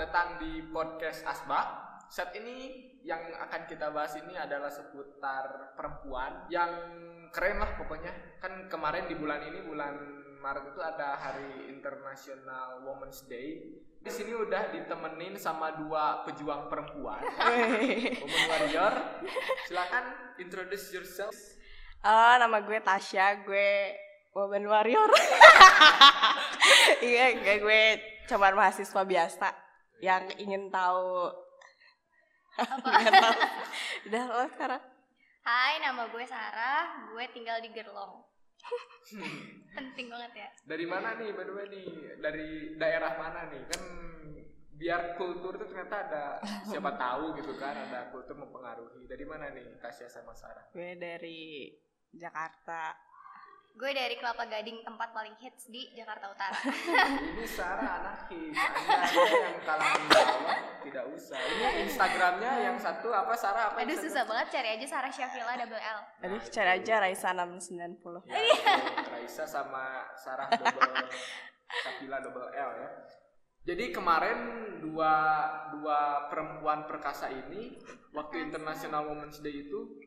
datang di podcast Asba. Saat ini yang akan kita bahas ini adalah seputar perempuan yang keren lah pokoknya. Kan kemarin di bulan ini bulan Maret itu ada Hari International Women's Day. Di sini udah ditemenin sama dua pejuang perempuan, woman warrior. Silakan introduce yourself. Halo, nama gue Tasya, gue Woman Warrior. Iya, kayak gue cuma mahasiswa biasa yang ingin tahu. Ingin tahu. Udah lo sekarang. Hai, nama gue Sarah. Gue tinggal di Gerlong. Penting banget ya. Dari mana nih, by the way nih? Dari daerah mana nih? Kan biar kultur itu ternyata ada siapa tahu gitu kan ada kultur mempengaruhi. Dari mana nih Tasya sama Sarah? Gue dari Jakarta. Gue dari Kelapa Gading, tempat paling hits di Jakarta Utara. Ini Sarah anak hits. Anda ada yang kalangan bawah tidak usah. Ini Instagramnya yang satu apa Sarah apa? Aduh susah banget cari aja Sarah Syafila double L. Aduh, cari aja Raisa 690. Ya, itu, Raisa sama Sarah double Sakila double L ya. Jadi kemarin dua dua perempuan perkasa ini waktu International Women's Day itu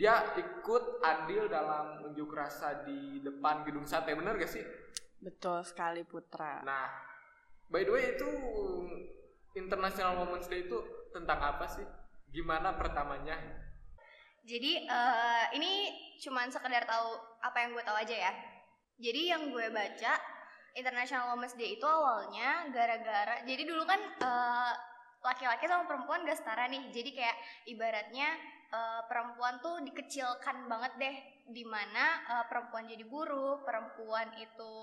dia ikut andil dalam unjuk rasa di depan gedung sate bener gak sih? Betul sekali Putra. Nah, by the way itu International Women's Day itu tentang apa sih? Gimana pertamanya? Jadi eh, ini cuman sekedar tahu apa yang gue tahu aja ya. Jadi yang gue baca International Women's Day itu awalnya gara-gara jadi dulu kan eh, laki-laki sama perempuan gak setara nih. Jadi kayak ibaratnya eh, perempuan tuh dikecilkan banget deh di mana eh, perempuan jadi buruh, perempuan itu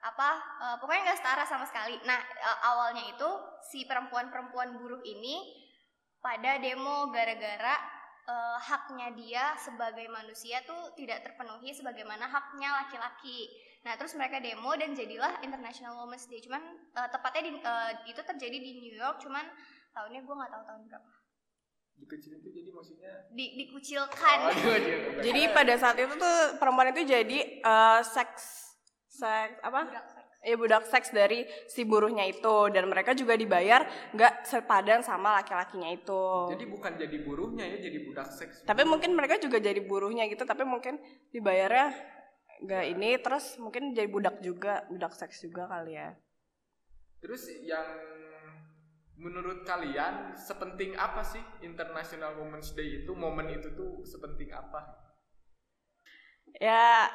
apa eh, pokoknya nggak setara sama sekali. Nah eh, awalnya itu si perempuan-perempuan buruh ini pada demo gara-gara eh, haknya dia sebagai manusia tuh tidak terpenuhi sebagaimana haknya laki-laki. Nah terus mereka demo dan jadilah International Women's Day. Cuman eh, tepatnya di, eh, itu terjadi di New York. Cuman tahunnya gue nggak tahu tahun berapa. Dikecilin itu jadi maksudnya Di, dikucilkan. Oh, Jadi pada saat itu tuh perempuan itu jadi eh, seks seks apa? Budak seks. ya budak seks dari si buruhnya itu dan mereka juga dibayar nggak sepadan sama laki-lakinya itu. Jadi bukan jadi buruhnya ya, jadi budak seks. tapi mungkin mereka juga jadi buruhnya gitu, tapi mungkin dibayarnya nggak ini terus mungkin jadi budak juga, budak seks juga kali ya. Terus yang menurut kalian sepenting apa sih International Women's Day itu? Momen itu tuh sepenting apa? Ya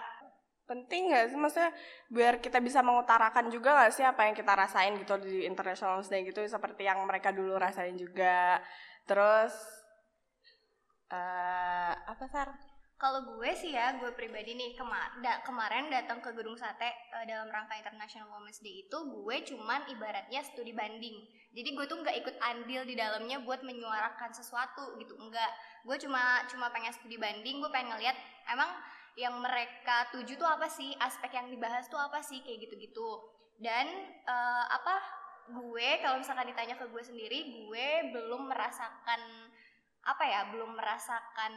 penting nggak sih maksudnya biar kita bisa mengutarakan juga nggak sih apa yang kita rasain gitu di International Women's Day gitu seperti yang mereka dulu rasain juga. Terus eh apa sar? Kalau gue sih ya, gue pribadi nih kema- da- kemarin datang ke gedung sate eh, dalam rangka International Women's Day itu gue cuman ibaratnya studi banding. Jadi gue tuh nggak ikut andil di dalamnya buat menyuarakan sesuatu gitu, enggak. Gue cuma cuma pengen studi banding, gue pengen ngeliat emang yang mereka tuju tuh apa sih, aspek yang dibahas tuh apa sih kayak gitu-gitu. Dan eh, apa gue kalau misalkan ditanya ke gue sendiri, gue belum merasakan apa ya, belum merasakan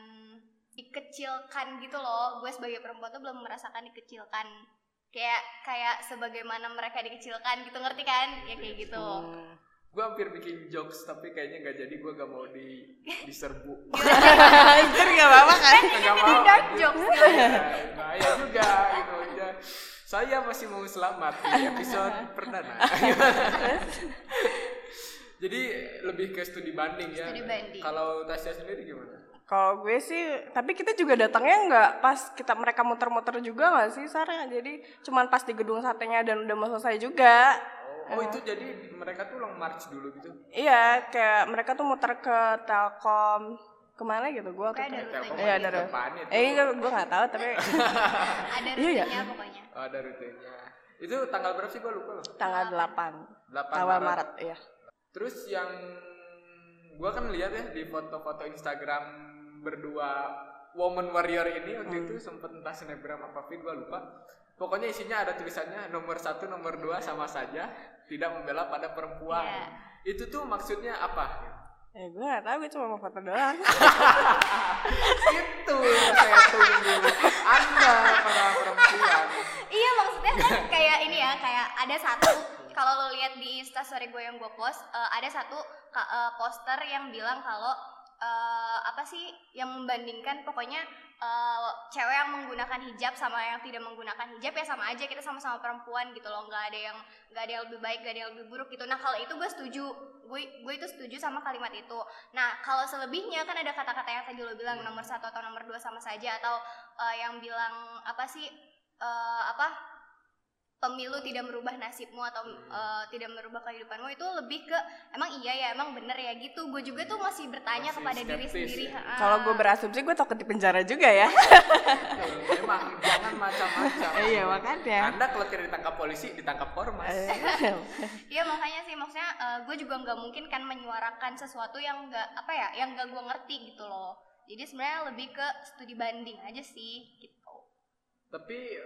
dikecilkan gitu loh gue sebagai perempuan tuh belum merasakan dikecilkan kayak kayak sebagaimana mereka dikecilkan gitu ngerti kan ya kayak gitu Hmm. Gue hampir bikin jokes tapi kayaknya nggak jadi. Gue gak mau di diserbu. Anjir nggak apa-apa kan? Nggak mau. dark jokes Ya, bahaya juga gitu ya. Saya masih mau selamat di episode perdana. Jadi lebih ke studi banding ya. Studi banding. Kalau Tasya sendiri gimana? Kalau gue sih, tapi kita juga datangnya nggak pas kita mereka muter-muter juga nggak sih Sarah? Jadi cuman pas di gedung satenya dan udah mau selesai juga. Oh, oh itu jadi mereka tuh long march dulu gitu. Iya, kayak mereka tuh muter ke Telkom ke mana gitu gue itu. ada Telkom Iya, ada itu. Eh, gue gue nggak tahu tapi ada Iya, iya. rutenya pokoknya Oh, ada rutenya. Itu tanggal berapa sih gue lupa loh. tanggal 8 8 awal Maret, iya. Terus yang gua kan lihat ya di foto-foto Instagram berdua woman warrior ini waktu itu sempet entah snapgram apa feed gua lupa. Pokoknya isinya ada tulisannya nomor satu, nomor dua sama saja tidak membela pada perempuan. Iya. Itu tuh maksudnya apa? Eh, gue nggak tahu, gue cuma mau foto doang. itu saya tunggu. Anda para perempuan. iya maksudnya kan kayak ini ya kayak ada satu kalau lo lihat di instastory gue yang gue post eh, ada satu eh, poster yang bilang kalau eh, apa sih yang membandingkan? Pokoknya eh, cewek yang menggunakan hijab sama yang tidak menggunakan hijab ya sama aja kita sama-sama perempuan gitu loh. Nggak ada yang nggak ada yang lebih baik nggak ada yang lebih buruk gitu. Nah kalau itu gue setuju. Gue gue itu setuju sama kalimat itu. Nah kalau selebihnya kan ada kata-kata yang tadi lo bilang nomor satu atau nomor dua sama saja atau eh, yang bilang apa sih eh, apa pemilu tidak merubah nasibmu atau eh, tidak merubah kehidupanmu itu lebih ke emang iya ya emang bener ya gitu gue juga tuh masih bertanya Masih kepada diri sendiri ya. Kalau gue berasumsi gue takut di penjara juga ya. Memang jangan macam-macam. iya makanya. Anda kalau tidak ditangkap polisi, ditangkap ormas. Iya makanya sih maksudnya eh, gue juga nggak mungkin kan menyuarakan sesuatu yang nggak apa ya yang nggak gue ngerti gitu loh jadi sebenarnya lebih ke studi banding aja sih gitu Tapi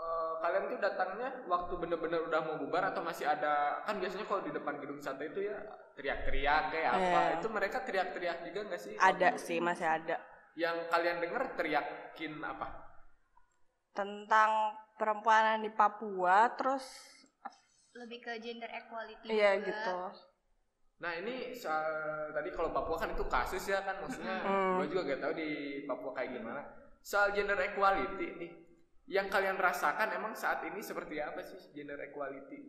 eh, kalian tuh datangnya waktu bener-bener udah mau bubar atau masih ada kan biasanya kalau di depan gedung sate itu ya teriak-teriak kayak apa Iya. itu mereka teriak-teriak juga nggak sih? ada Waktu sih masih ada Yang kalian dengar teriakin apa? tentang perempuanan di Papua terus lebih ke gender equality iya juga. gitu. Nah ini soal tadi kalau Papua kan itu kasus ya kan maksudnya Hmm. gue juga gak tahu di Papua kayak gimana. Soal gender equality nih, yang kalian rasakan emang saat ini seperti apa sih gender equality?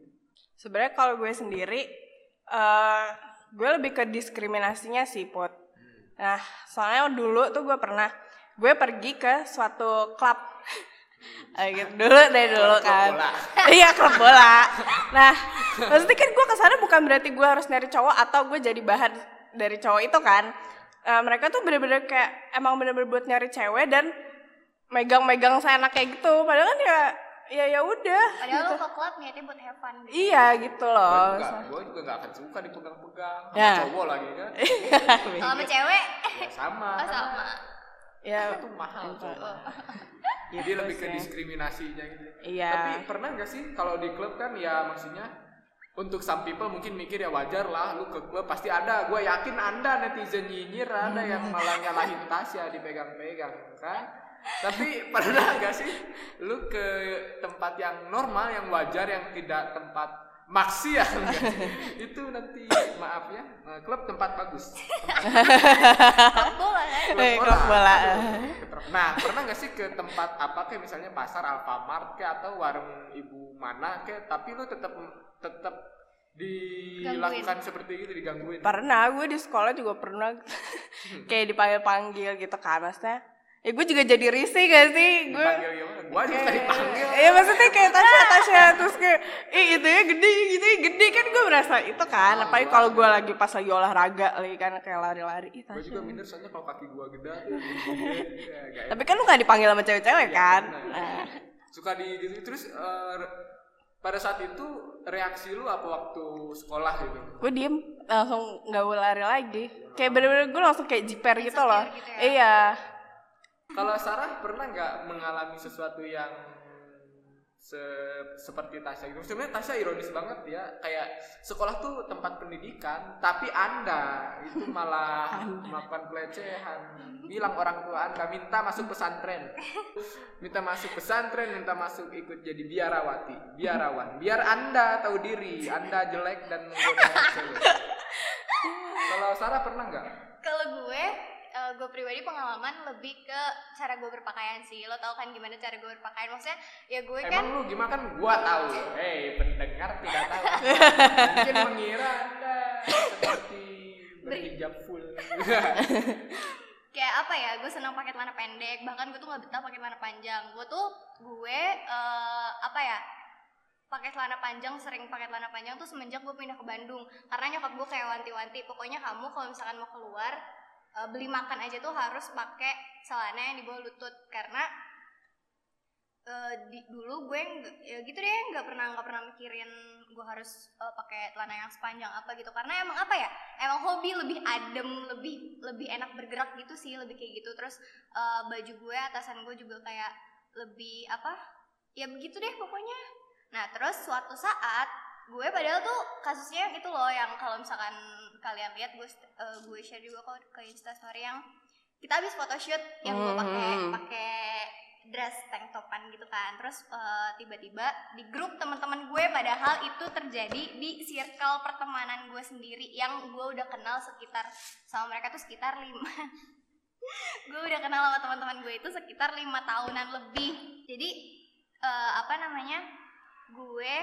Sebenarnya kalau gue sendiri eh gue lebih ke diskriminasinya sih, Put. Nah, soalnya dulu tuh gue pernah gue pergi ke suatu klub Eh, gitu. dulu deh dulu Klub kan bola. iya klub bola nah maksudnya kan gue ke sana bukan berarti gue harus nyari cowok atau gue jadi bahan dari cowok itu kan Eh, mereka tuh bener-bener kayak emang bener-bener buat nyari cewek dan megang-megang seenak kayak gitu padahal kan ya ya ya udah padahal gitu. lo ke klub niatnya buat have fun gitu. iya gitu Gue loh juga, gue juga gak akan suka dipegang-pegang sama Ya. cowok lagi kan. kalau sama cewek Ya sama. oh sama ya Itu mahal cowok. gitu Jadi lebih ke diskriminasinya gitu. Iya. Tapi pernah nggak sih kalau di klub kan ya maksudnya untuk some people mungkin mikir ya wajar lah lu ke klub pasti ada. Gue yakin anda netizen nyinyir ada yang malah nyalahin Tasya dipegang-pegang kan. Tapi pernah nggak sih lu ke tempat yang normal yang wajar yang tidak tempat maksiat itu nanti maaf ya eh, klub tempat bagus. Klub bola kan? Eh, klub bola. Aduh, Nah, pernah nggak sih ke tempat apa kayak misalnya pasar Alfamart kayak atau warung ibu mana kayak tapi lu tetap tetap dilakukan seperti itu digangguin. Pernah, gue di sekolah juga pernah. Kayak dipanggil-panggil gitu kan maksudnya. Ya gue juga jadi risih gak sih? Gue? Gua juga dipanggil. Iya maksudnya kayak Tasya, Tasya terus kayak ih itu ya gede gitu ya gede kan gue merasa itu kan Oh, apalagi gua- kalau gue lagi pas lagi olahraga lagi kan kayak lari-lari ih Gue juga minder soalnya kalau kaki gua gede ya, Tapi kan lu gak dipanggil sama cewek-cewek Iya, kan? Nah, suka di gitu terus eh, pada saat itu reaksi lu apa waktu sekolah gitu? gue diem langsung gak mau lari lagi. Kayak bener-bener gue langsung kayak jiper gitu loh. gitu ya? Iya. Kalau Sarah pernah nggak mengalami sesuatu yang se- seperti Tasya gitu? Sebenarnya Tasya ironis banget ya, kayak sekolah tuh tempat pendidikan, tapi anda itu malah melakukan pelecehan. Bilang orang tua anda minta masuk pesantren, minta masuk pesantren, minta masuk ikut jadi biarawati, biarawan. Biar anda tahu diri, anda jelek dan menggoda. Kalau Sarah pernah nggak? kalau gue eh, gue pribadi pengalaman lebih ke cara gue berpakaian sih. Lo tau kan gimana cara gue berpakaian? Maksudnya ya gue kan Emang lu gimana? Kan gua tahu. Hei, pendengar tidak tahu. Mungkin mengira Anda seperti berhijab full. kayak apa ya? Gue senang pakai celana pendek. Bahkan gue tuh nggak betah pakai celana panjang. Gue tuh gue eh, apa ya? Pakai celana panjang sering pakai celana panjang tuh semenjak gue pindah ke Bandung. Karena nyokap gue kayak wanti-wanti. Pokoknya kamu kalau misalkan mau keluar eh, beli makan aja tuh harus pakai celana yang di bawah lutut. Karena eh, di, dulu gue ya gitu deh nggak pernah nggak pernah mikirin gue harus eh, pakai celana yang sepanjang apa gitu. Karena emang apa ya emang hobi lebih adem lebih lebih enak bergerak gitu sih lebih kayak gitu. Terus eh, baju gue atasan gue juga kayak lebih apa ya begitu deh pokoknya. Nah terus suatu saat gue padahal tuh kasusnya yang itu loh yang kalau misalkan kalian lihat gue eh, gue share juga kok ke instastory yang kita habis photoshoot yang gue pakai Hmm. pakai dress tank topan gitu kan terus eh, tiba-tiba di grup teman-teman gue padahal itu terjadi di circle pertemanan gue sendiri yang gue udah kenal sekitar sama mereka tuh sekitar lima gue udah kenal sama teman-teman gue itu sekitar lima tahunan lebih jadi eh, apa namanya gue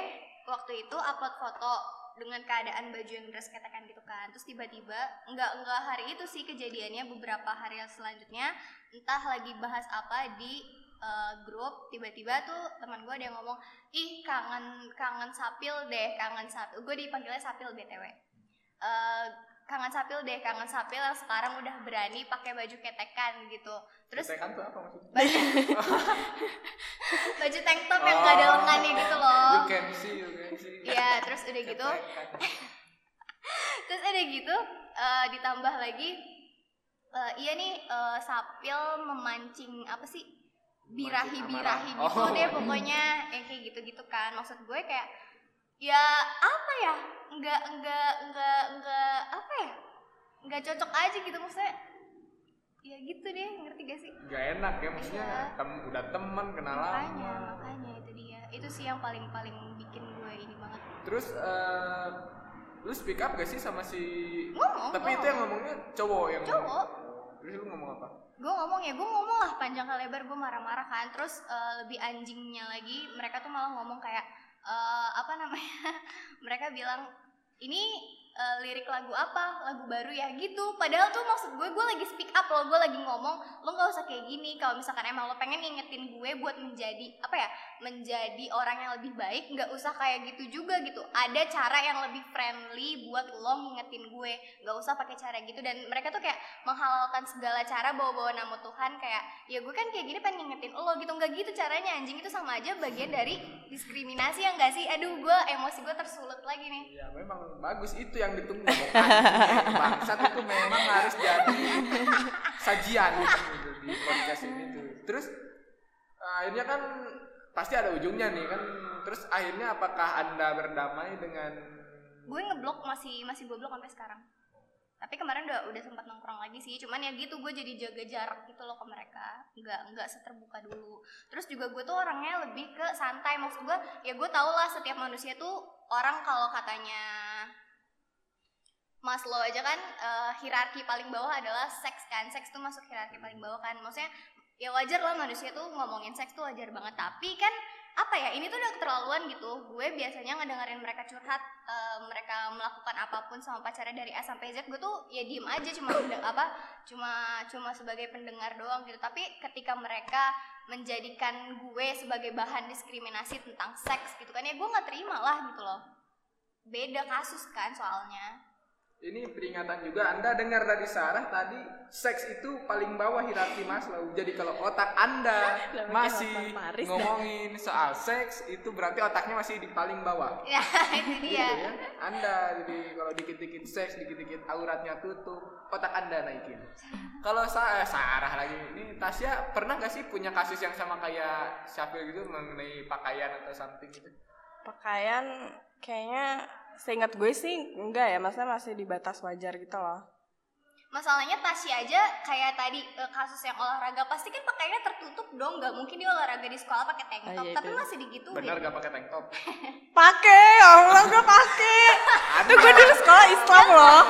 waktu itu upload foto dengan keadaan baju yang dress ketekan gitu kan. Terus tiba-tiba nggak nggak hari itu sih kejadiannya beberapa hari yang selanjutnya entah lagi bahas apa di eh, grup tiba-tiba tuh teman gue ada yang ngomong ih kangen kangen sapil deh kangen sapil gue dipanggilnya sapil btw Eh, kangen sapil deh kangen sapil yang sekarang udah berani pakai baju ketekan gitu terus Ketekan tuh apa maksudnya? baju tank top yang gak ada Oh. lengannya gitu loh You can see, you can see. Iya, terus udah gitu, terus udah gitu eh, ditambah lagi, eh, iya nih eh, Sapil memancing apa sih birahi-birahi gitu. Oh. deh pokoknya yang kayak gitu-gitu kan. Maksud gue kayak ya apa ya? Enggak enggak enggak enggak apa ya? Enggak cocok aja gitu maksudnya. Ya gitu deh, ngerti gak sih? Gak enak ya maksudnya Iya. tem- udah temen kenal Makanya, lama. makanya itu dia. Itu sih yang paling-paling bikin gue ini banget. Terus eh lu speak up gak sih sama si Ngomong, Tapi itu ngomong. yang ngomongnya cowok yang Cowok. ngomong. Terus lu ngomong apa? gue ngomong ya gue ngomong lah panjang lebar gue marah-marah kan terus eh, lebih anjingnya lagi mereka tuh malah ngomong kayak eh, apa namanya? Mereka bilang ini eh, lirik lagu apa lagu baru ya gitu. Padahal tuh maksud gue gue lagi speak up loh gue lagi ngomong lo nggak usah kayak gini kalau misalkan emang lo pengen ngingetin gue buat menjadi apa ya menjadi orang yang lebih baik nggak usah kayak gitu juga gitu. Ada cara yang lebih friendly buat lo ngingetin gue nggak usah pakai cara gitu. Dan mereka tuh kayak menghalalkan segala cara bawa-bawa nama Tuhan kayak ya gue kan kayak gini pengen ngingetin lo gitu. Nggak gitu caranya anjing. Itu sama aja bagian dari diskriminasi ya nggak sih? Aduh gue emosi gue tersulut lagi nih. Ya memang bagus. Itu yang ditunggu Bang. Anjing, Bangsat itu memang harus jadi sajian gitu di podcast ini tuh. Terus eh, akhirnya kan pasti ada ujungnya nih kan. Terus akhirnya apakah anda berdamai dengan gue ngeblok masih masih gue blok sampai sekarang tapi kemarin udah udah sempat nongkrong lagi sih cuman ya gitu gue jadi jaga jarak gitu loh ke mereka nggak nggak seterbuka dulu terus juga gue tuh orangnya lebih ke santai maksud gue ya gue tau lah setiap manusia tuh orang kalau katanya Maslow aja kan eh, hierarki paling bawah adalah seks kan. Seks tuh masuk hierarki paling bawah kan. Maksudnya ya wajar lah manusia tuh ngomongin seks tuh wajar banget. Tapi kan apa ya ini tuh udah keterlaluan gitu. Gue biasanya ngedengerin mereka curhat eh, mereka melakukan apa pun sama pacarnya dari A sampai Z gue tuh ya diem aja cuma apa cuma cuma sebagai pendengar doang gitu. Tapi ketika mereka menjadikan gue sebagai bahan diskriminasi tentang seks gitu kan ya gue nggak terima lah gitu loh. Beda kasus kan soalnya ini peringatan juga Anda dengar tadi Sarah tadi seks itu paling bawah hierarki Maslow. Jadi kalau otak Anda masih ngomongin soal seks itu berarti otaknya masih di paling bawah. ya itu Gitu dia ya. Anda jadi kalau dikit-dikit seks, dikit-dikit auratnya tutup, otak Anda naikin. Kalau saya Sarah lagi ini Tasya pernah gak sih punya kasus yang sama kayak Syafil gitu mengenai pakaian atau something gitu? Pakaian kayaknya seingat gue sih enggak ya, maksudnya masih di batas wajar gitu loh. masalahnya Tasya aja kayak tadi eh, kasus yang olahraga pasti kan pakainya tertutup dong nggak mungkin dia olahraga di sekolah pakai tank Oh, top iya, tapi itu. masih digituin Benar gak pakai tank top? Pakai, ya Allah gue pakai. Itu gue dulu sekolah Islam loh.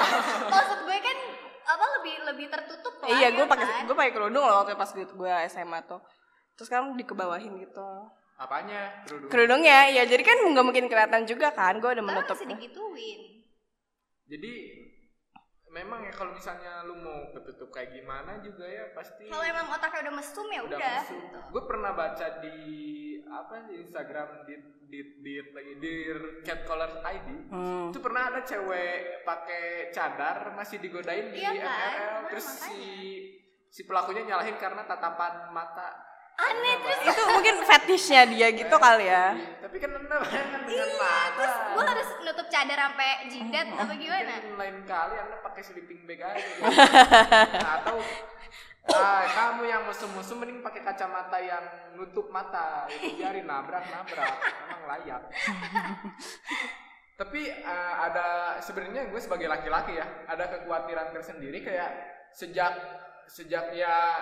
maksud gue kan apa lebih lebih tertutup lah iya, ya gue pakai kan? gue pakai kerudung loh waktu pas gue gue SMA tuh. Terus kan dikebawahin gitu. Apanya? Kerudung. Kerudungnya, ya jadi kan nggak mungkin kelihatan juga kan, gue udah menutup. masih digituin Jadi memang ya kalau misalnya lu mau ketutup kayak gimana juga ya pasti kalau emang otaknya udah mesum ya udah udah masuk. Gue pernah baca di apa di Instagram di di di lagi di Catcaller ID. Hmm. Itu pernah ada cewek pakai cadar masih digodain di Iya kan? MRL terus makanya. si si pelakunya nyalahin karena tatapan mata. Aneh terus Itu mungkin fetishnya dia gitu kali ya. Tapi kan anda bayangkan dengan iya mata. terus gue harus nutup cadar sampai jidat apa gimana lain kali anda pakai sleeping bag aja gitu. nah, atau ah, kamu yang musuh-musuh mending pakai kacamata yang nutup mata itu biarin nabrak nabrak emang layak tapi eh, ada sebenarnya gue sebagai laki-laki ya ada kekhawatiran tersendiri kayak sejak sejak ya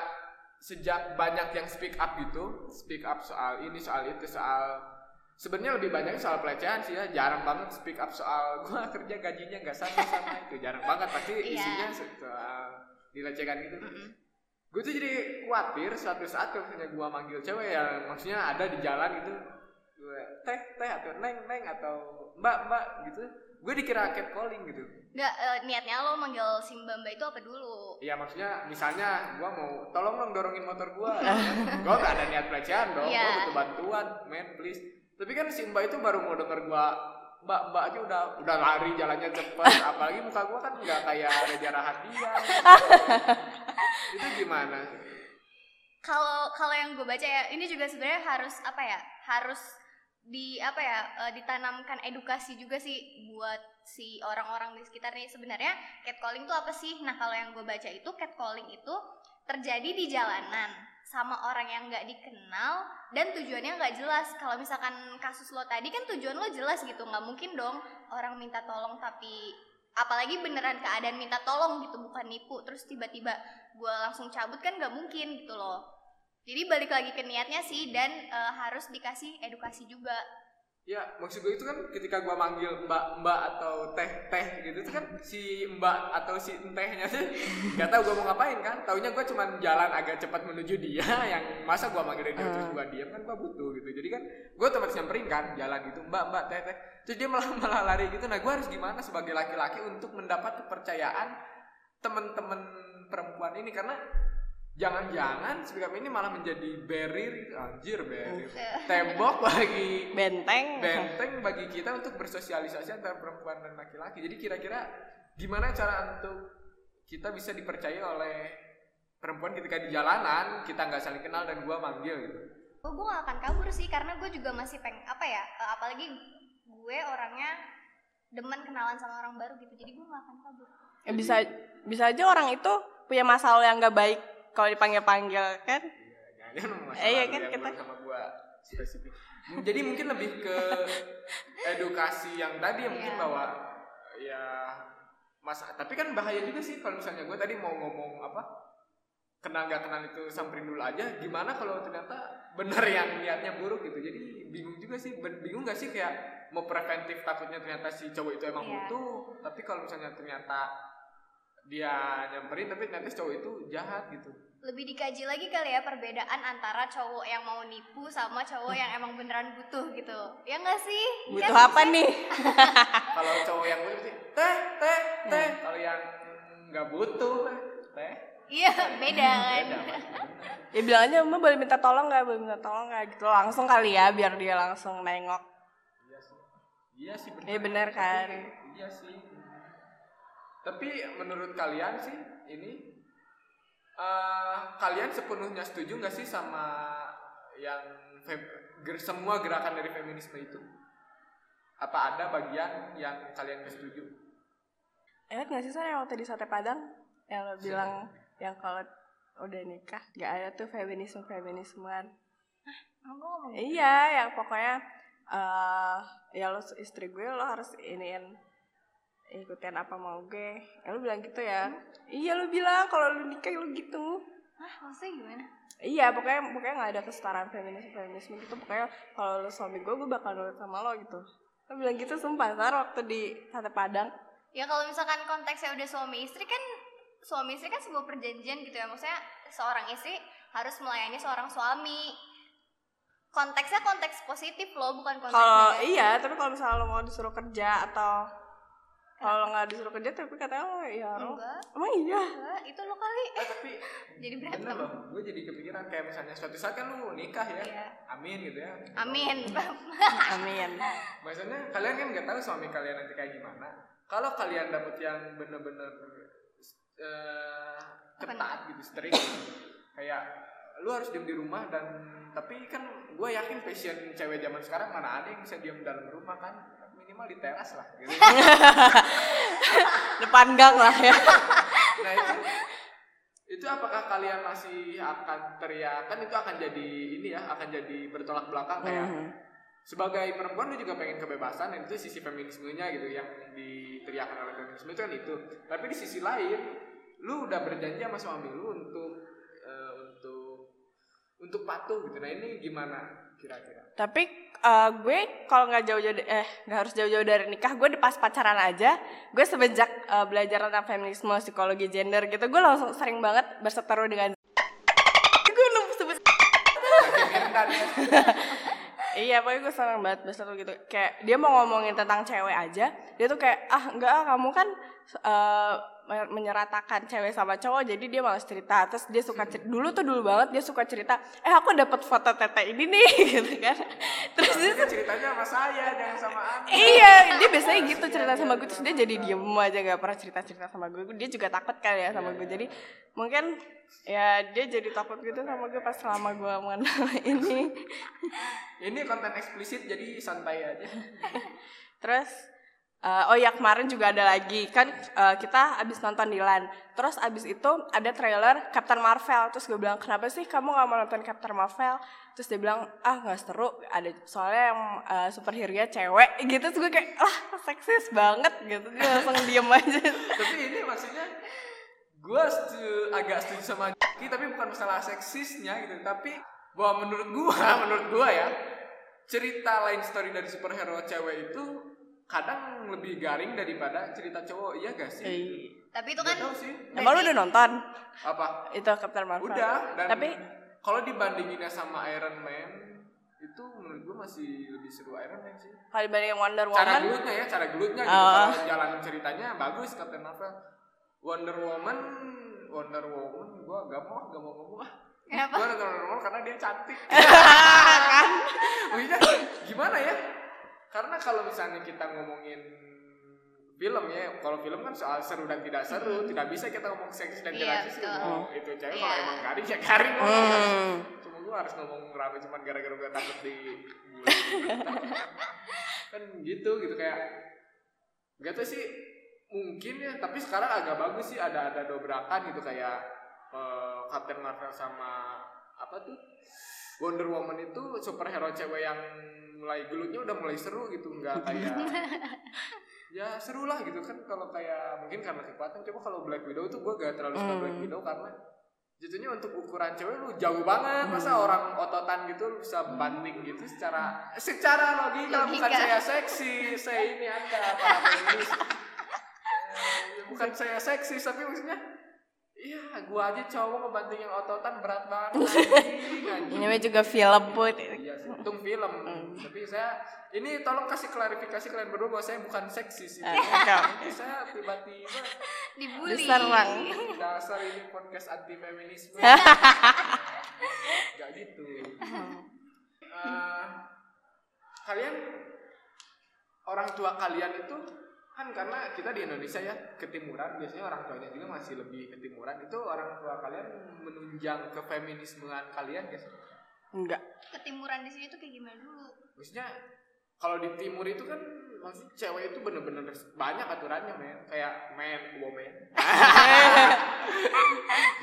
sejak banyak yang speak up gitu speak up soal ini soal itu soal sebenarnya lebih banyak soal pelecehan sih ya. Jarang banget speak up soal gua kerja gajinya nggak sama sama itu jarang banget. Pasti Iya. isinya soal dilecehkan gitu. Mm-mm. gue tuh jadi khawatir suatu saat kalau misalnya gue manggil cewek yang maksudnya ada di jalan gitu. Gue teh teh atau neng neng atau mbak mbak gitu gue dikira catcalling gitu Nggak, eh, niatnya lo manggil si Mbak itu apa dulu? Iya maksudnya misalnya gue mau tolong dong dorongin motor gue gue gak ada niat pelecehan dong gue Iya. butuh bantuan man please tapi kan si mbak itu baru mau denger gue mbak mbak aja udah udah lari jalannya cepet apalagi muka gue kan nggak kayak Reza Rahadian itu gimana Kalau kalau yang gue baca ya, ini juga sebenarnya harus apa ya? Harus di apa ya? eh, ditanamkan edukasi juga sih buat si orang-orang di sekitar nih. Sebenarnya catcalling itu apa sih? Nah kalau yang gue baca itu catcalling itu terjadi di jalanan sama orang yang nggak dikenal dan tujuannya nggak jelas. Kalau misalkan kasus lo tadi kan tujuan lo jelas gitu, nggak mungkin dong orang minta tolong tapi apalagi beneran keadaan minta tolong gitu bukan nipu terus tiba-tiba gue langsung cabut kan nggak mungkin gitu loh jadi balik lagi ke niatnya sih dan eh, harus dikasih edukasi juga Ya, maksud gue itu kan ketika gua manggil mbak mbak atau teh teh gitu itu kan si mbak atau si entehnya tuh nggak tahu gua mau ngapain kan. Taunya gua cuma jalan agak cepat menuju dia yang masa gua manggil dia terus gua diam kan gua butuh gitu. Jadi kan gua otomatis nyamperin kan jalan gitu mbak mbak teh teh. Terus dia malah malah lari gitu. Nah gua harus gimana sebagai laki-laki untuk mendapat kepercayaan teman-teman perempuan ini karena jangan-jangan sikap ini malah menjadi barrier anjir barrier. Tembok bagi benteng. Benteng bagi kita untuk bersosialisasi antara perempuan dan laki-laki. Jadi kira-kira gimana cara untuk kita bisa dipercaya oleh perempuan ketika di jalanan kita nggak saling kenal dan gua manggil gitu. oh gue gak akan kabur sih karena gue juga masih peng apa ya eh, apalagi gue orangnya demen kenalan sama orang baru gitu. Jadi gue gak akan kabur. Ya, bisa bisa aja orang itu punya masalah yang nggak baik kalau dipanggil panggil kan Jangan masalah Eh, iya lu kan kita- sama gua spesifik. Jadi mungkin lebih ke edukasi yang tadi mungkin Iya. bahwa ya mas tapi kan bahaya juga sih kalau misalnya gue tadi mau ngomong apa kenal gak kenal itu samperin dulu aja gimana kalau ternyata benar yang niatnya buruk gitu jadi bingung juga sih bingung gak sih kayak mau preventif takutnya ternyata si cowok itu emang Iya. butuh tapi kalau misalnya ternyata dia nyamperin tapi ternyata si cowok itu jahat gitu lebih dikaji lagi kali ya perbedaan antara cowok yang mau nipu sama cowok yang emang beneran butuh gitu. Ya nggak sih? Butuh Kan apa bisa- nih? Kalau cowok yang butuh sih teh teh teh. Kalau yang nggak butuh teh. Iya beda kan? beda Mas. ya bilang aja mbak boleh minta tolong nggak? Boleh minta tolong nggak? Gitu langsung kali ya biar dia langsung nengok. Iya sih. Iya sih benar Iya, benar kan? Tapi, iya sih. Tapi menurut kalian sih ini eh, kalian sepenuhnya setuju nggak sih sama yang fem- ger- semua gerakan dari feminisme itu? Apa ada bagian yang kalian nggak setuju? Ingat gak sih Sar yang waktu di sate padang? Yang lo bilang yang kalau udah nikah gak ada tuh feminisme feminismean ngomong iya yang pokoknya eh ya lo istri gue lo harus iniin ikutin apa mau gue ya lo bilang gitu ya iya lo bilang kalau lo nikah lo gitu Hah, maksudnya gimana? iya pokoknya pokoknya nggak ada kesetaraan feminisme feminisme gitu pokoknya kalau lo suami gue gue bakal nurut sama lo gitu lo bilang gitu sumpah Sar waktu di sate padang Ya kalau misalkan konteksnya udah suami istri kan suami istri kan sebuah perjanjian gitu ya. Maksudnya seorang istri harus melayani seorang suami. Konteksnya konteks positif loh, bukan konteks kalau negatif. iya tapi kalau misalnya lo mau disuruh kerja atau kalau lo nggak disuruh kerja tapi katanya lo ya lo Enggak, emang iya enggak, itu lo kali. eh, tapi Jadi bener berantem. loh gue jadi kepikiran kayak misalnya suatu saat kan lu nikah ya Iya. amin gitu ya Amin. amin Maksudnya kalian kan nggak tahu suami kalian nanti kayak gimana. Kalau kalian dapet yang bener-bener eh, ketat gitu, strict, kayak lu harus diem di rumah dan tapi kan gue yakin passion cewek zaman sekarang mana ada yang bisa diem dalam rumah kan minimal di teras lah gitu. depan gang lah ya. Nah itu itu apakah kalian masih akan teriak? Kan itu akan jadi ini ya akan jadi bertolak belakang kayak Mhm. sebagai perempuan lu juga pengen kebebasan dan itu sisi feminismenya gitu yang diteriakan oleh feminisme itu kan itu. Tapi di sisi lain lu udah berjanji sama suami lu untuk eh, untuk untuk patuh gitu. Nah ini gimana kira-kira Tapi eh, gue kalau nggak jauh-jauh eh nggak harus jauh-jauh dari nikah, gue di pas pacaran aja, gue semenjak eh, belajar tentang feminisme, psikologi gender gitu, gue langsung sering banget berseteru dengan gue lupa sebut ya Iya, pokoknya gue seneng banget berseteru gitu. Kayak dia mau ngomongin tentang cewek aja, dia tuh kayak ah enggak ah kamu kan me- menyeratakan cewek sama cowok, jadi dia malas cerita. Terus dia suka cerita, dulu tuh dulu banget dia suka cerita, eh aku dapat foto tete ini nih gitu kan. Terus dia ceritanya sama saya jangan sama Anda Iya, dia biasanya gitu cerita sama gue terus dia jadi diem aja nggak pernah cerita cerita sama gue. Dia juga takut kali ya sama gue. Jadi mungkin ya dia jadi takut gitu sama gue pas selama gue mengenal ini. ini konten eksplisit jadi santai aja Terus eh, oh ya kemarin juga ada lagi kan eh, kita abis nonton Dilan. Terus abis itu ada trailer Captain Marvel. Terus gue bilang kenapa sih kamu nggak mau nonton Captain Marvel? Terus dia bilang ah nggak seru. Ada soalnya yang eh, superhero cewek gitu. Terus gue kayak ah seksis banget gitu. Dia langsung diem aja. tapi ini maksudnya gue setuju, agak setuju sama Jaki tapi bukan masalah seksisnya gitu tapi bahwa menurut gue menurut gue ya cerita lain story dari superhero cewek itu kadang lebih garing daripada cerita cowok iya gak sih? Eh, Tapi itu Gak kan sih. Emang lu udah nonton. Apa? Itu Captain Marvel? udah dan Tapi kalau dibandinginnya sama Iron Man itu menurut gue masih lebih seru Iron Man sih. Kalau dibanding Wonder cara Woman, gelutnya ya cara gelutnya gitu. Oh. kalau jalan ceritanya bagus Captain Marvel. Wonder Woman Wonder Woman gue gak mau gak mau ngomong. Ah kenapa? gue nonton Wonder Woman karena dia cantik. Kan? maksudnya gimana ya karena kalau misalnya kita ngomongin film ya kalau film kan soal seru dan tidak seru tidak bisa kita ngomong seksi dan Iya, tidak seksi. betul. mau itu cewek Iya. kalau emang garing ya garing Hmm. cuma gue harus ngomong rame cuman gara-gara gue takut di kan gitu gitu. Kayak gak tau sih mungkin ya. Tapi sekarang agak bagus sih ada ada dobrakan gitu. Kayak eh, Captain Marvel sama apa tuh Wonder Woman itu superhero cewek yang mulai gelutnya udah mulai seru gitu nggak kayak ya seru lah gitu kan kalau kayak mungkin karena kekuatan. Coba kalau Black Widow tuh gue gak terlalu suka Hmm. Black Widow karena jatuhnya untuk ukuran cewek lu jauh banget. Masa orang ototan gitu lu bisa banting gitu secara secara logika, bukan Logika. saya seksi saya ini anda para feminis Eh, bukan saya seksi tapi maksudnya gua aja cowok ngebanting yang ototan berat banget anjing, anjing. Ini namanya juga film put. Iya sih, untung film. Hmm. Tapi saya ini tolong kasih klarifikasi kalian berdua bahwa saya bukan seksis ini. Eh. Ini saya tiba-tiba Dibully. Diserang. dasar ini podcast anti feminisme. Gak gitu. Eh, kalian orang tua kalian itu kan karena kita di Indonesia ya ketimuran. Biasanya orang tuanya juga masih lebih ketimuran. Itu orang tua kalian menunjang ke feminismean kalian guys Enggak. Ketimuran di sini tuh kayak gimana dulu? maksudnya kalau di timur itu kan maksudnya cewek itu bener-bener banyak aturannya men. Kayak man woman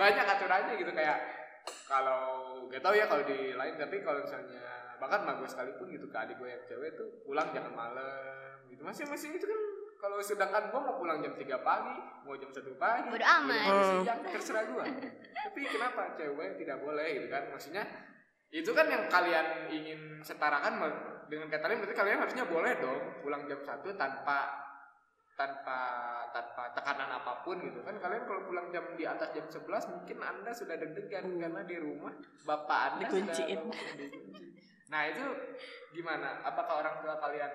banyak aturannya gitu kayak kalau gak tau ya kalau di lain. Tapi kalau misalnya bahkan mah gue sekalipun gitu ke adik gue yang cewek tuh pulang jangan malam. Gitu. Masing-masing itu kan kalau sedangkan gue mau pulang jam 3 pagi mau jam 1 pagi Bodo amat. mau jam siang terserah gue tapi kenapa cewek tidak boleh gitu kan maksudnya itu kan yang kalian ingin setarakan dengan kata lain berarti kalian harusnya boleh dong pulang jam satu tanpa tanpa tanpa tekanan apa pun gitu kan kalian kalau pulang jam di atas jam 11 mungkin anda sudah deg-degan karena di rumah bapak anda Dikunciin. sudah dikunci. nah itu gimana apakah orang tua kalian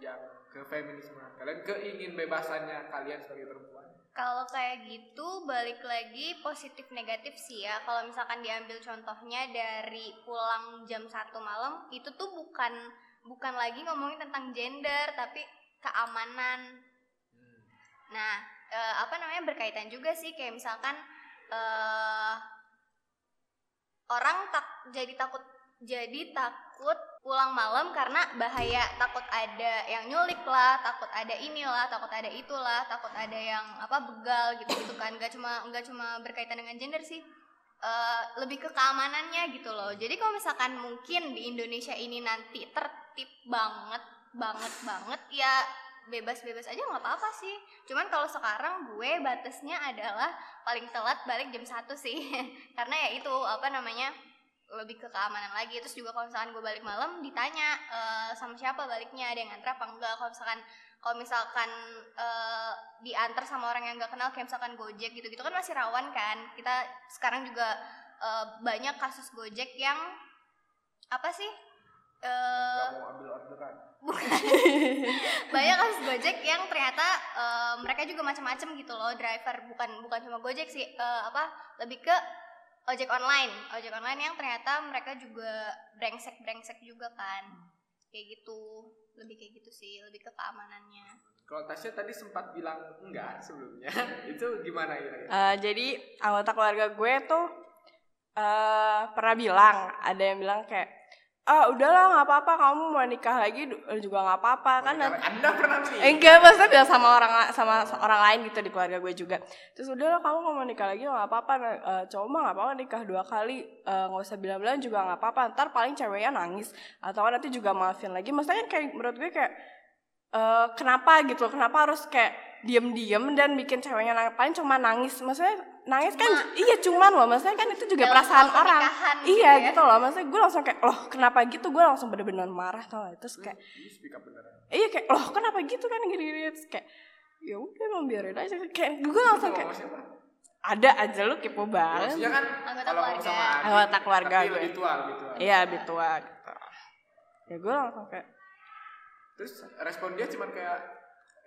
yang ke feminisme kalian keingin bebasannya kalian sebagai perempuan Kalau kayak gitu balik lagi positif negatif sih ya. Kalau misalkan diambil contohnya dari pulang jam 1 malam itu tuh bukan bukan lagi ngomongin tentang gender tapi keamanan. Nah, eh, apa namanya berkaitan juga sih kayak misalkan eh orang tak jadi takut jadi takut pulang malam karena bahaya takut ada yang nyulik lah takut ada inilah takut ada itulah takut ada yang apa begal gitu gitu kan. Nggak cuma nggak cuma berkaitan dengan gender sih Eh, lebih ke keamanannya gitu loh. Jadi kalau misalkan mungkin di Indonesia ini nanti tertib banget banget banget ya bebas-bebas aja nggak apa-apa sih. Cuman kalau sekarang gue batasnya adalah paling telat balik jam 1 sih. Karena ya itu apa namanya lebih ke keamanan lagi. Terus juga kalau misalkan gue balik malam ditanya eh, sama siapa baliknya? Ada yang nganter apa enggak? Kalau misalkan kalau misalkan eh, diantar sama orang yang nggak kenal kayak misalkan gojek gitu gitu kan masih rawan kan? Kita sekarang juga eh, banyak kasus gojek yang apa sih? Gak mau ambil orderan. bukan. Banyak kasus gojek yang ternyata eh, mereka juga macam-macam gitu loh driver. Bukan bukan cuma gojek sih eh, apa lebih ke ojek online. Ojek online yang ternyata mereka juga brengsek brengsek juga kan. Kayak gitu. Lebih kayak gitu sih. Lebih ke keamanannya. Kalau Tasya tadi sempat bilang enggak sebelumnya, itu gimana ya? Eh, jadi anggota keluarga gue tuh eh pernah bilang ada yang bilang kayak ah udahlah nggak apa-apa kamu mau nikah lagi du- juga nggak apa-apa kan nanti Anda pernah? Eh, enggak maksudnya bilang sama orang sama orang lain gitu di keluarga gue juga. Terus udahlah kamu mau nikah lagi nggak apa-apa Nah, eh, cowok mah nggak apa-apa nikah dua kali eh, nggak usah bilang-bilang juga nggak apa-apa ntar paling ceweknya nangis atau nanti juga maafin lagi. Maksudnya kayak menurut gue kayak eh, kenapa gitu kenapa harus kayak diem-diem dan bikin ceweknya nangis paling cuma nangis? Maksudnya nangis kan iya cuman loh maksudnya kan itu juga Dalam perasaan orang gitu iya ya. gitu loh maksudnya gue langsung kayak loh kenapa gitu gue langsung bener-bener marah tau gak terus kayak Ini speak up beneran. iya kayak loh kenapa gitu kan gini-gini terus kayak ya udah emang biarin aja kayak gue langsung kayak ada aja lu kepo banget Maksudnya kan Anggota kalau keluarga. sama adik, Anggota keluarga tapi gue. lebih tua, lebih tua. iya lebih tua gitu ya gue langsung kayak Terus respon dia cuman kayak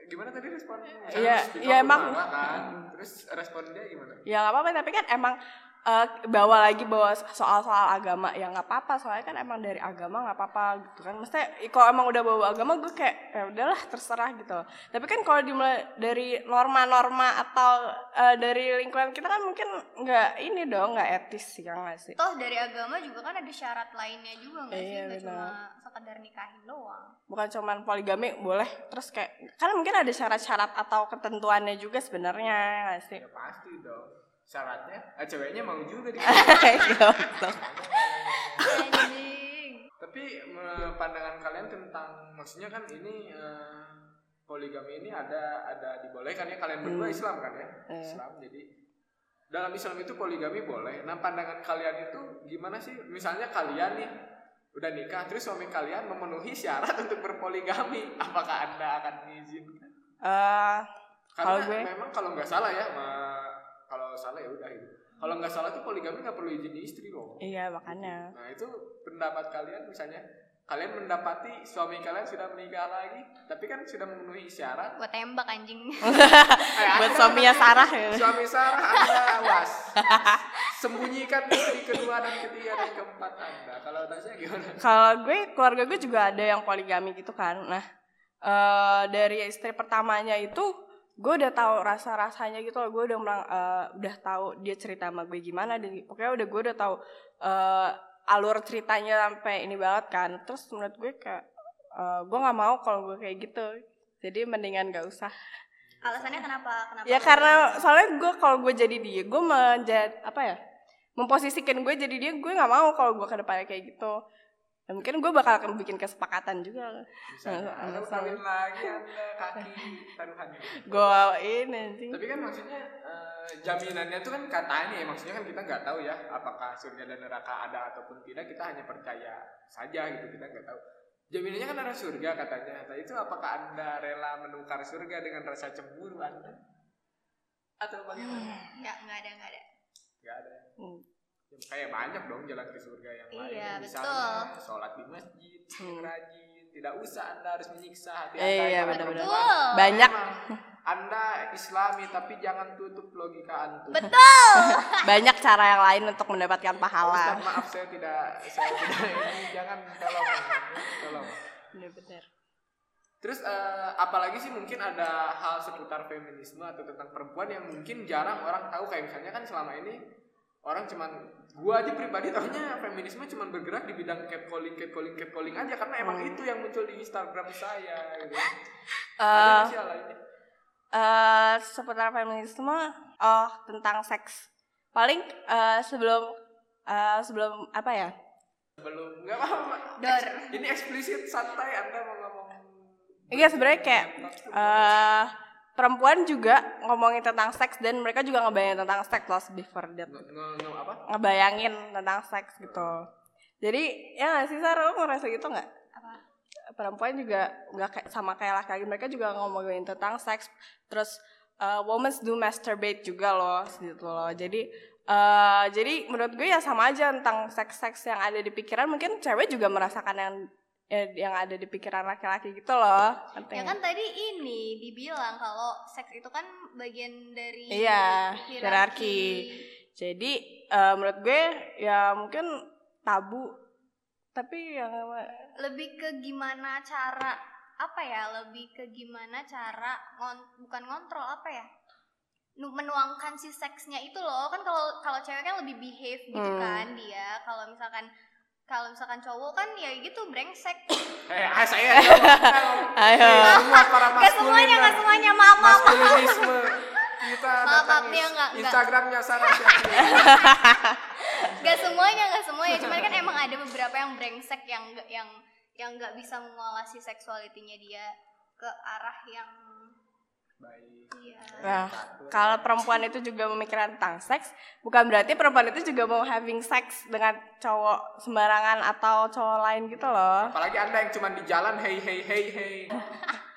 gimana tadi respon? Misalnya Iya, iya, up emang- kan. Terus respon dia gimana? ya nggak apa-apa tapi kan emang eh, bawa lagi bawa soal-soal agama. Ya nggak apa-apa. Soalnya kan emang dari agama nggak apa-apa gitu kan. Maksudnya kalau emang udah bawa agama gue kayak ya udahlah terserah gitu. Tapi kan kalau dimulai dari norma-norma atau eh, dari lingkungan kita kan mungkin nggak ini dong nggak etis sih ya nggak sih? Toh dari agama juga kan ada syarat lainnya juga nggak sih? Iya, nggak benar. cuma sekedar nikahin doang. Bukan cuman poligami boleh. Terus kayak kan mungkin ada syarat-syarat atau ketentuannya juga sebenarnya ya nggak sih? Ya pasti dong. Syaratnya, eh, ceweknya mau juga di anjing Tapi pandangan kalian tentang maksudnya kan ini eh, poligami ini ada ada dibolehkan ya kalian berdua Hmm. Islam kan ya? Iya. Islam. Jadi dalam Islam itu poligami boleh. Nah, pandangan kalian itu gimana sih? Misalnya kalian nih udah nikah terus suami kalian memenuhi syarat untuk berpoligami, apakah Anda akan mengizinkan? Eh, Karena Kalau gue- memang kalau nggak salah ya, ma- kalau salah ya udah itu. Kalau nggak salah tuh poligami nggak perlu izin istri loh. iya makanya Nah itu pendapat kalian misalnya kalian mendapati suami kalian sudah menikah lagi, tapi kan sudah memenuhi syarat. buat tembak anjing Eh, buat suaminya Sarah ya Suami Sarah Anda awas. Sembunyikan istri kedua dan ketiga dan keempat Anda. Kalau Tasya gimana? kalau gue keluarga gue juga ada yang poligami gitu kan nah eh dari istri pertamanya itu gue udah tahu rasa rasanya gitu loh. Gue udah merang, eh, udah tahu dia cerita sama gue gimana dan pokoknya udah gue udah tahu eh, alur ceritanya sampai ini banget kan. Terus menurut gue kayak eh, gue nggak mau kalau gue kayak gitu. Jadi mendingan gak usah. Alasannya kenapa? Kenapa ya karena soalnya gue kalau gue jadi dia gue menjadi apa ya memposisikan gue jadi dia gue nggak mau kalau gue ke depannya kayak gitu ya, mungkin gue bakal akan bikin kesepakatan juga Misalnya Nggak, nggak kawin lagi Anda kaki taruhannya. gue ini anjing Tapi kan maksudnya eh, jaminannya tuh kan katanya ya maksudnya kan kita nggak tahu ya apakah surga dan neraka ada ataupun tidak kita hanya percaya saja gitu kita nggak tahu. Jaminannya kan ada surga katanya. Nah itu apakah anda rela menukar surga dengan rasa cemburu anda? Atau bagaimana? nggak nggak ada nggak ada Gak ada. Hmm. Ya, kayak banyak dong jalan ke surga yang lain. Iya, Misalnya sholat di masjid, Hmm. rajin. Tidak usah anda harus menyiksa hati Eh, anda. iya, yang benar-benar. perempuan. Betul. banyak Anda Islami tapi jangan tutup logika antum. betul banyak cara yang lain untuk mendapatkan Ustaz, pahala maaf saya tidak saya tidak ini jangan tolong tolong. bener-bener Terus eh, apalagi sih mungkin ada hal seputar feminisme atau tentang perempuan yang mungkin jarang orang tahu kayak misalnya kan selama ini orang cuman gua aja pribadi taunya feminisme cuman bergerak di bidang catcalling catcalling catcalling aja karena emang Hmm. itu yang muncul di Instagram saya gitu. Eh, Ada lainnya? eh seputar feminisme oh tentang seks paling eh, sebelum eh, sebelum apa ya Belum nggak apa-apa. Dor. Ini eksplisit santai Anda mau ngomong. Iya sebenarnya kayak eh perempuan juga ngomongin tentang seks dan mereka juga ngebayangin tentang seks loh before that. Nge, nge, nge- apa? Ngebayangin tentang seks gitu. Jadi ya nggak sih Sar? Lo ngerasa gitu nggak? Apa? perempuan juga nggak kayak sama kayak laki-laki. Mereka juga ngomongin tentang seks. Terus uh, women do masturbate juga loh gitu loh. Jadi eh jadi menurut gue ya sama aja tentang seks-seks yang ada di pikiran. Mungkin cewek juga merasakan yang ya, yang ada di pikiran laki-laki gitu loh Ya kan tadi ini dibilang kalau seks itu kan bagian dari Iya, hierarki. jadi eh, menurut gue ya mungkin tabu tapi yang Lebih ke gimana cara apa ya? Lebih ke gimana cara ngon- bukan ngontrol apa ya? Nu- menuangkan si seksnya itu loh kan kalau kalau cewek kan lebih behave gitu Hmm. kan dia kalau misalkan kalau misalkan cowok kan ya gitu brengsek eh ah, saya. Ayo. Semua para Gak maskulin semuanya, lah. gak semuanya, maaf, maaf, maaf. maskulinisme kita Maaf, maaf, datangi dia nggak- nggak. Instagramnya Sarah. Gak semuanya, gak semuanya. Cuman kan emang ada beberapa yang brengsek yang nggak- yang yang nggak bisa mengolah si seksualitinya dia ke arah yang baik. Iya. Nah, kalau perempuan itu juga memikirkan tentang seks, bukan berarti perempuan itu juga mau having sex dengan cowok sembarangan atau cowok lain gitu loh. apalagi anda yang cuma di jalan hey hey hey hey.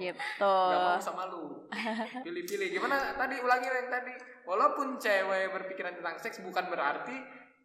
Gitu. Gak mau sama lu. Pilih-pilih. Gimana? Tadi ulangi yang tadi. Walaupun cewek berpikiran tentang seks Bukan berarti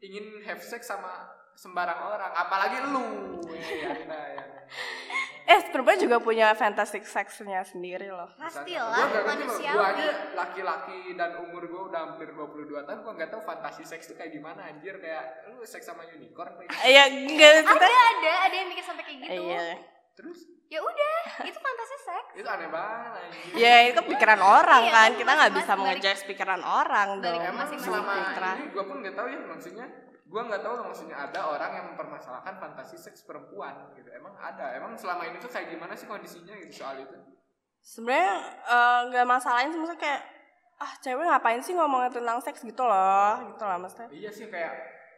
ingin have sex sama sembarang orang. Apalagi lu Eh, anda yang Eh, perempuan juga punya fantastic seksnya sendiri loh. Pastilah manusiawi. Gua aja laki-laki dan umur gue udah hampir 22 tahun Gue gak tahu fantasi seks tuh kayak gimana anjir Kayak lu seks sama unicorn kayak gitu. Iya, enggak Ada, ada, ada yang mikir sampai kayak gitu. Iya. Terus Ya udah, itu fantasi seks. itu aneh banget anjir Ya, itu pikiran orang Iya, kan. Kita nggak bisa balik- mengejudge pikiran orang balik dong. selama Fitra. ini gue pun nggak tahu ya maksudnya gue nggak tahu maksudnya ada orang yang mempermasalahkan fantasi seks perempuan gitu. Emang ada. Emang selama ini tuh kayak gimana sih kondisinya gitu soal itu? Sebenarnya eh, nggak masalahin sih maksudnya kayak ah cewek ngapain sih ngomongin tentang seks? Gitu loh, gitu lah maksudnya. iya sih kayak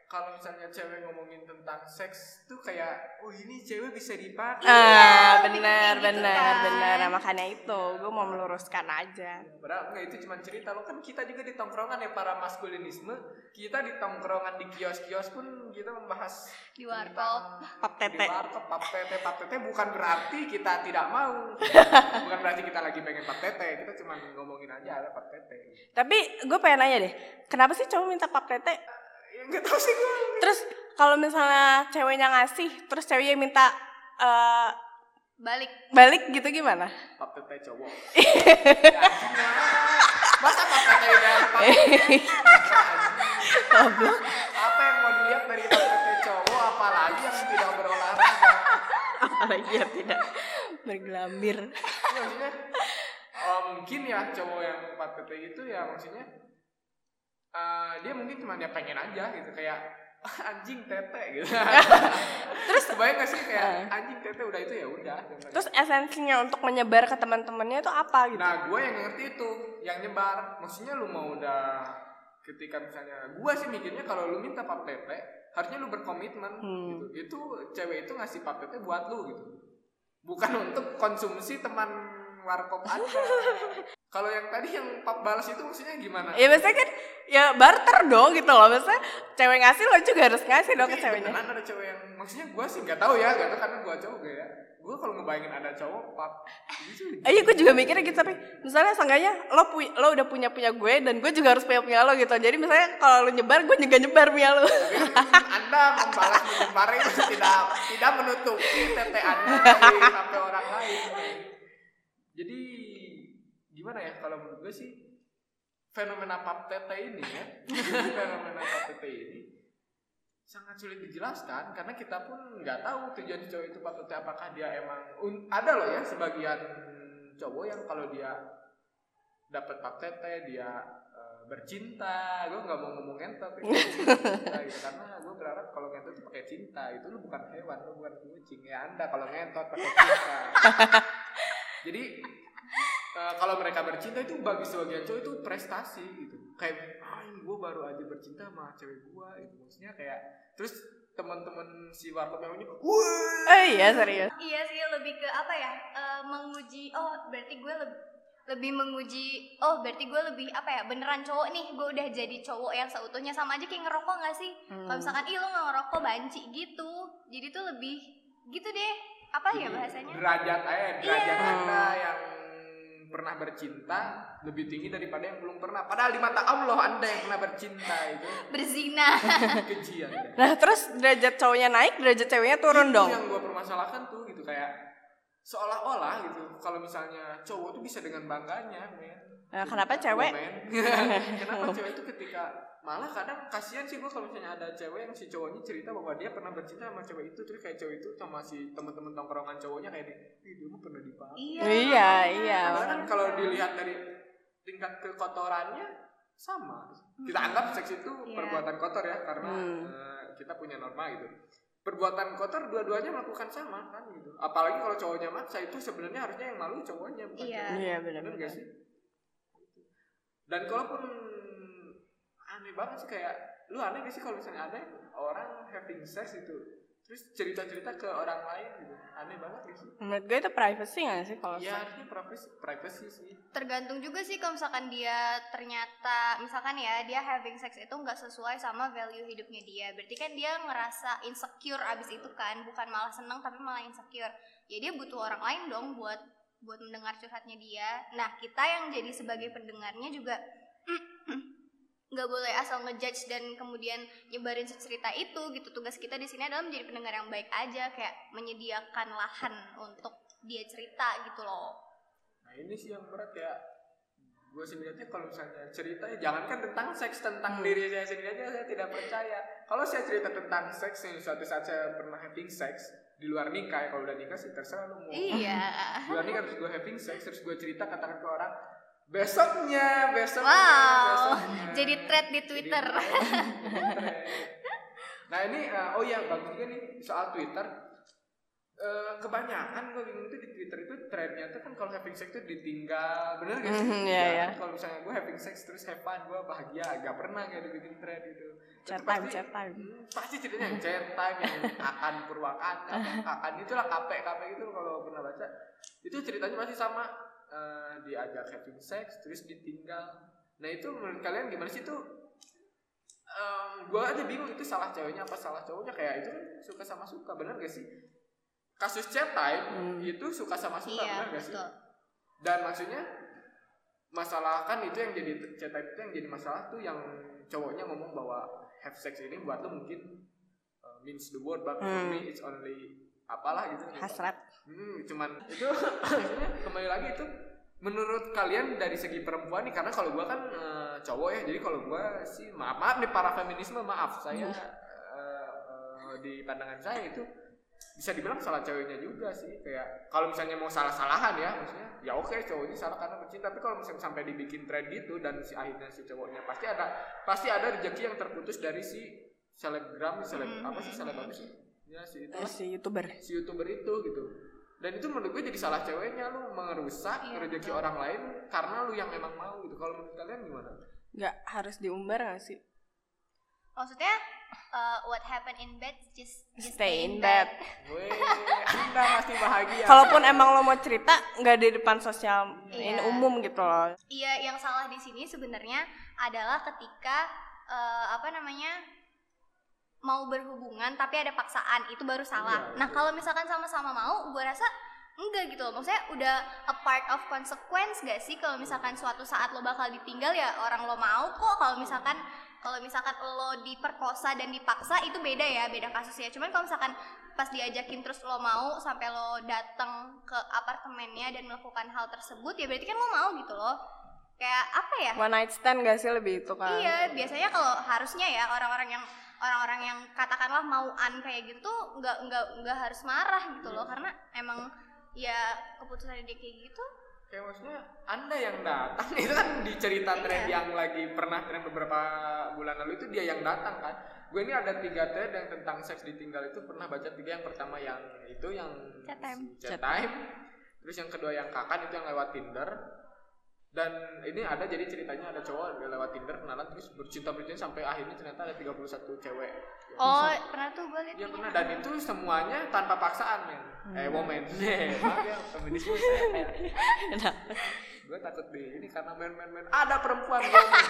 kalau misalnya cewek ngomongin tentang seks tuh kayak oh ini cewek bisa dipakai Ah, benar, kayak gitu benar, kan. benar. Nah, makanya itu, gue mau meluruskan aja. Padahal enggak itu cuma cerita lo kan kita juga di tongkrongan ya para maskulinisme kita di tongkrongan di kios-kios pun kita membahas Di warkop. Pap tete. di warkop pap tete pap tete bukan berarti kita tidak mau bukan berarti kita lagi pengen pap tete kita cuma ngomongin aja ada pap tete Tapi gue pengen nanya deh, kenapa sih cowok minta pap tete? Nggak tahu sih gue Terus kalau misalnya ceweknya ngasih, terus ceweknya minta eh, Balik. balik gitu gimana? pap tete cowok masa pap tete udah apa yang mau dilihat dari pap tete cowok apalagi yang tidak berolahraga Apalagi ya tidak bergelambir. Ya, maksudnya oh, mungkin ya cowok yang 4 PT itu ya maksudnya eh, dia mungkin cuma dia pengen aja gitu kayak "Ah, anjing tete gitu. Terus kebayang gak sih kayak anjing tete udah itu ya udah Terus esensinya untuk menyebar ke teman-temannya itu apa gitu? nah gue yang ngerti itu yang nyebar. Maksudnya lu mau udah ketika misalnya gue sih mikirnya kalau lu minta pap tete harusnya lu berkomitmen Hmm. gitu. Itu cewek itu ngasih pap tete buat lu gitu. Bukan untuk konsumsi teman warkop anda kalau yang tadi yang pap balas itu maksudnya gimana Ya maksudnya kan ya barter dong gitu loh. Maksudnya cewek ngasih lo juga harus ngasih dong ke ceweknya. beneran ada cewek yang maksudnya gue sih nggak tahu ya nggak tahu karena gue cowok ya gue kalau ngebayangin ada cowok pap Iya gue juga mikirnya gitu tapi misalnya seenggaknya lo pu- lo udah punya punya gue dan gue juga harus punya punya lo gitu. Jadi misalnya kalau lo nyebar gue juga nyebar punya lo. Anda membalas menyebar itu tidak tidak menutupi tete anda HP orang lain jadi gimana ya kalau menurut gue sih fenomena pap tete ini ya fenomena pap tete ini sangat sulit dijelaskan karena kita pun nggak tahu tujuan cowok itu pap tete apakah dia emang ada loh ya sebagian cowok yang kalau dia dapat pap tete dia eh, bercinta. Gue nggak mau ngomong ngentot ya, cinta gitu. karena gue berharap kalau ngentot itu pakai cinta. Itu lu bukan hewan lu bukan kucing. Ya anda kalau ngentot pakai cinta jadi eh, kalau mereka bercinta itu bagi sebagian cowok itu prestasi gitu. Kayak ah gue baru aja bercinta sama cewek gue gitu. Maksudnya kayak terus teman-teman si warkop yang ini wah Oh iya serius. Iya sih lebih ke apa ya? eh, menguji oh berarti gue lebih lebih menguji oh berarti gue lebih apa ya? Beneran cowok nih gue udah jadi cowok yang seutuhnya. Sama aja kayak ngerokok gak sih? Hmm. kalau misalkan ih lo gak ngerokok banci gitu. Jadi tuh lebih gitu deh apa ya bahasanya derajat eh derajat Iya. anda yang pernah bercinta lebih tinggi daripada yang belum pernah padahal di mata Allah anda yang pernah bercinta itu berzina keji anda Nah terus derajat cowoknya naik, derajat ceweknya turun itu dong. yang gue permasalahkan tuh gitu kayak seolah-olah gitu kalau misalnya cowok tuh bisa dengan bangganya men Nah, kenapa Gua, cewek? men. kenapa cewek itu ketika malah kadang kasihan sih gue kalau misalnya ada cewek yang si cowoknya cerita bahwa dia pernah bercinta sama cewek itu terus kayak cewek itu sama si teman-teman tongkrongan cowoknya kayak ih dia mah pernah dipakai iya Iya, iya. Karena kan kalau dilihat dari tingkat kekotorannya sama. Kita anggap seks itu Iya. perbuatan kotor ya karena Hmm. eh, kita punya norma gitu. Perbuatan kotor dua-duanya melakukan sama kan gitu. Apalagi kalau cowoknya maksa itu sebenarnya harusnya yang malu cowoknya bukan Iya. Iya benar-benar. gak sih? Dan kalaupun aneh banget sih kayak lu aneh gak sih kalau misalnya ada orang having sex itu terus cerita-cerita ke orang lain gitu aneh banget gak sih? Menurut gue itu privacy gak sih kalau Ya harusnya privacy, privacy sih. tergantung juga sih kalau misalkan dia ternyata misalkan ya dia having sex itu nggak sesuai sama value hidupnya dia berarti kan dia ngerasa insecure abis itu kan bukan malah seneng tapi malah insecure ya dia butuh orang lain dong buat buat mendengar curhatnya dia nah kita yang jadi sebagai pendengarnya juga nggak boleh asal ngejudge dan kemudian nyebarin cerita itu gitu. Tugas kita di sini adalah menjadi pendengar yang baik aja kayak menyediakan lahan untuk dia cerita gitu loh. Nah ini sih yang berat ya. Gue sendiri aja kalau misalnya cerita ya jangankan tentang seks tentang diri saya sendiri aja saya tidak percaya. Kalau saya cerita tentang seks yang suatu saat saya pernah having sex di luar nikah ya kalau udah nikah sih terserah lu mau. Iya. Di luar nikah terus gue having sex terus gue cerita katakan ke orang besoknya besoknya Wow, besoknya jadi thread di Twitter. jadi nah ini eh, oh iya bagus juga nih soal Twitter Eh, kebanyakan gue bingung tuh di Twitter itu threadnya tuh kan kalau having sex tuh ditinggal bener gak sih? Mhm, iya, Ya, iya. kan Kalau misalnya gue having sex terus have fun gue bahagia agak pernah kayak dibikin thread gitu. Chat time, pasti- chat time. Hmm, pasti ceritanya yang chat time yang akan purwakan akan itulah kape kape itu kalau pernah baca itu ceritanya masih sama eh, diajak having sex terus ditinggal. Nah itu menurut kalian gimana sih? Itu gue aja bingung itu salah ceweknya apa salah cowoknya. Kayak itu kan suka sama suka bener gak sih? Kasus chat time Hmm. itu suka sama suka iya bener gak sih? betul. Dan maksudnya masalah kan itu yang jadi chat type itu yang jadi masalah tuh yang cowoknya ngomong bahwa have sex ini buat lo mungkin uh, means the word but for Hmm. me it's only apalah gitu. Hasrat. Hmm, cuman itu kembali lagi itu menurut kalian dari segi perempuan nih karena kalau gua kan uh, cowok ya jadi kalau gua sih maaf maaf nih para feminisme maaf saya uh, uh, di pandangan saya itu bisa dibilang salah ceweknya juga sih kayak kalau misalnya mau salah-salahan ya maksudnya ya oke cowoknya salah karena bercinta tapi kalau misalnya sampai dibikin tren gitu dan si akhirnya si cowoknya pasti ada pasti ada rezeki yang terputus dari si selebgram seleb Hmm. apa sih seleb apa sih ya si itu Eh, si youtuber. si youtuber itu gitu dan itu menurut gue jadi salah ceweknya lu merusak Iya, rezeki betul. orang lain karena lu yang emang mau gitu kalau menurut kalian gimana Nggak harus diumbar gak sih? maksudnya uh, what happened in bed just, just Stay in bed. Weh, anda pasti bahagia Kalaupun emang lo mau cerita, nggak di depan sosial ini Iya. umum gitu loh. Iya, yang salah di sini sebenarnya adalah ketika eh, apa namanya mau berhubungan tapi ada paksaan itu baru salah. Iya, nah betul. kalau misalkan sama-sama mau, gue rasa enggak gitu loh. Maksudnya udah a part of consequence gak sih kalau misalkan suatu saat lo bakal ditinggal ya orang lo mau kok. Kalau misalkan kalau misalkan lo diperkosa dan dipaksa itu beda ya, beda kasusnya. Cuman kalau misalkan pas diajakin terus lo mau sampai lo datang ke apartemennya dan melakukan hal tersebut ya berarti kan lo mau gitu loh. Kayak apa ya? One night stand gak sih lebih itu kan? Iya, biasanya kalau harusnya ya orang-orang yang orang-orang yang katakanlah mauan kayak gitu tuh nggak nggak nggak harus marah gitu loh karena emang ya keputusan dia kayak gitu. kayak maksudnya anda yang datang itu kan di cerita tren Iya. yang lagi pernah tren beberapa bulan lalu itu dia yang datang kan gue ini ada tiga thread yang tentang seks ditinggal itu pernah baca tiga yang pertama yang itu yang Chat time. chat Chat. time terus yang kedua yang kakan itu yang lewat tinder dan ini ada jadi ceritanya ada cowok dia lewat Tinder kenalan terus bercinta bercinta sampai akhirnya ternyata ada 31 cewek. Oh, pernah tuh gue liat Iya pernah. Dan itu semuanya tanpa paksaan men. Eh woman Eh, maaf ya feminisme saya. Kenapa? gue takut di ini karena men men men ada perempuan woman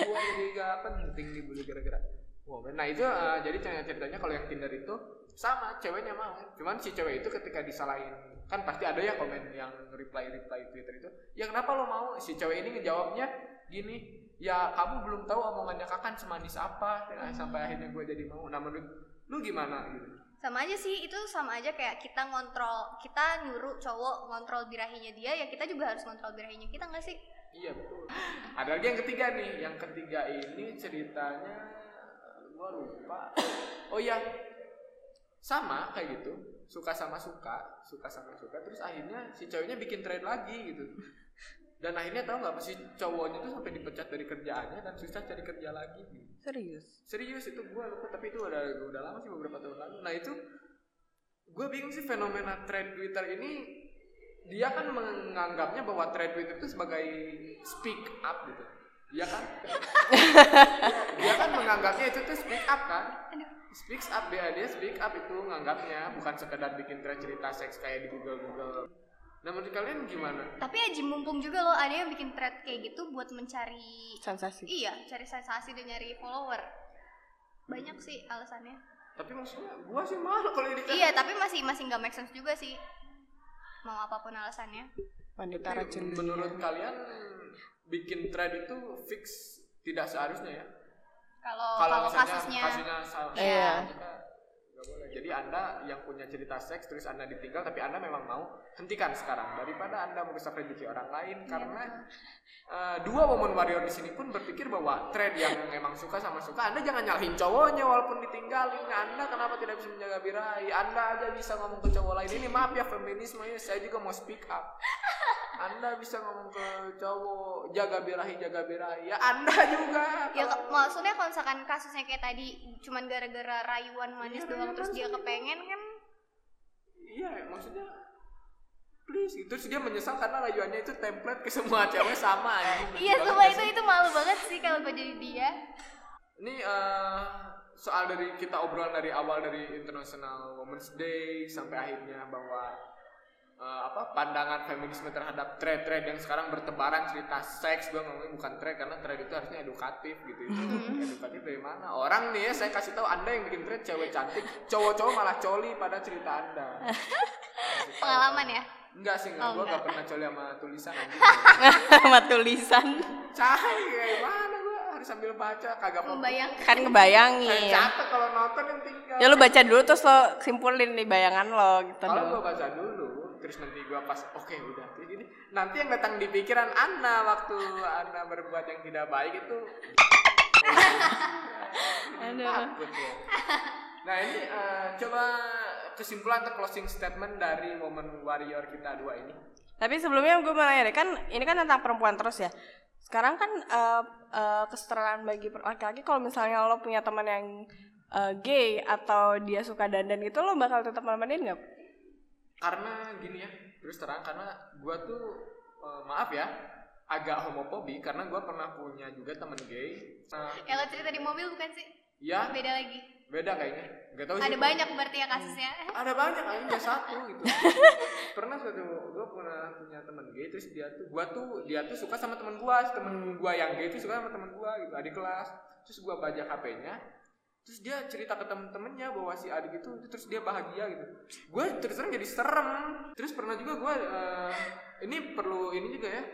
gue jadi gak penting dibully gara-gara woman nah itu eh, jadi cerita- ceritanya kalau yang Tinder itu sama ceweknya mau. Cuman si cewek itu ketika disalahin kan pasti ada ya komen yang reply reply Twitter itu ya kenapa lo mau si cewek ini ngejawabnya gini ya kamu belum tahu omongannya kakan semanis apa Ya, sampai akhirnya gue jadi mau nah menurut lu gimana gitu Sama aja sih, itu sama aja kayak kita ngontrol, kita nyuruh cowok ngontrol birahinya dia, ya kita juga harus ngontrol birahinya kita nggak sih? Iya betul. Ada lagi yang ketiga nih. Yang ketiga ini ceritanya gua lupa. Oh iya. Sama kayak gitu. Suka sama suka, suka sama suka. Terus akhirnya si ceweknya bikin trade lagi gitu. Dan akhirnya tahu nggak si cowoknya tuh sampai dipecat dari kerjaannya dan susah cari kerja lagi. Gitu. Serius? Serius itu gua lupa tapi itu udah udah lama sih beberapa tahun lalu. Nah itu gue bingung sih fenomena trend Twitter ini dia kan menganggapnya bahwa trend Twitter itu sebagai speak up gitu. Iya kan? dia kan menganggapnya itu tuh speak up kan? Speak up dia dia speak up itu menganggapnya bukan sekedar bikin thread cerita seks kayak di Google Google. Nah menurut kalian gimana? Tapi aji mumpung juga loh, ada yang bikin thread kayak gitu buat mencari, Sensasi. iya, cari sensasi dan nyari follower. Banyak sih alasannya. Tapi maksudnya gua sih malu kalau ini kan. Iya, tapi masih masih nggak make sense juga sih. Mau apa pun alasannya. Wanita racun menurut kalian bikin thread itu fix tidak seharusnya ya? Kalau kalau kasusnya kasusnya salah Iya. kita nggak boleh. jadi anda yang punya cerita seks terus anda ditinggal tapi anda memang mau hentikan sekarang. Daripada anda merusak rezeki orang lain Iya, karena eh, dua woman warrior di sini pun berpikir bahwa trend yang memang suka sama suka anda jangan nyalahin cowoknya walaupun ditinggalin. Anda kenapa tidak bisa menjaga birahi anda aja bisa ngomong ke cowok lain. Ini maaf ya feminisme ya saya juga mau speak up anda bisa ngomong ke cowok jaga birahi jaga birahi ya anda juga Ya Kalau- maksudnya kalau misalkan kasusnya kayak tadi cuman gara-gara rayuan manis Iya, doang terus dia kepengen kan Iya, maksudnya please gitu. Terus dia menyesal karena rayuannya itu template ke semua cewek sama anjing. Iya, banget itu itu malu banget sih kalau gue jadi dia. Ini eh, soal dari kita obrolan dari awal dari International Women's Day sampai akhirnya bahwa eh, apa pandangan feminisme terhadap thread-thread yang sekarang bertebaran cerita seks gue ngomongin bukan thread karena thread itu harusnya edukatif gitu itu edukatif dari mana orang nih ya saya kasih tahu anda yang bikin thread cewek cantik cowok-cowok malah coli pada cerita anda Pengalaman ya. Enggak sih, enggak. Oh, Gua enggak. gak pernah coli sama tulisan sama tulisan Cahaya kayak mana gua harus sambil baca kagak mau. Membayangkan. kan ngebayangin capek kalau nonton yang tinggal. ya lu baca dulu terus lo simpulin di bayangan lo gitu Kalau gua baca dulu, terus nanti gua pas oke udah terus gini. Nanti yang datang di pikiran Anda waktu Anda berbuat yang tidak baik itu takut ya. Nah ini eh, coba kesimpulan atau closing statement dari woman warrior kita dua ini. Tapi sebelumnya gue mau nanya deh, kan ini kan tentang perempuan terus ya. Sekarang kan eh, eh, kesetaraan bagi laki-laki kalau misalnya lo punya teman yang eh, gay atau dia suka dandan gitu lo bakal tetap nemenin nggak? Karena gini ya terus terang karena gua tuh eh, maaf ya agak homofobi karena gua pernah punya juga temen gay nah, Yang lo cerita di mobil bukan sih? ya Beda lagi. beda kayaknya nggak tahu sih Ada gua. banyak berarti ya kasusnya. ada banyak aja nggak satu gitu pernah suatu gua pernah punya temen gay terus dia tuh gua tuh dia tuh suka sama temen gua temen gua yang gay tuh suka sama temen gua gitu adik kelas terus gua bajak HP-nya terus dia cerita ke temen-temennya bahwa si adik itu terus dia bahagia gitu. Gue terus terang jadi serem. Terus pernah juga gue ini perlu ini juga ya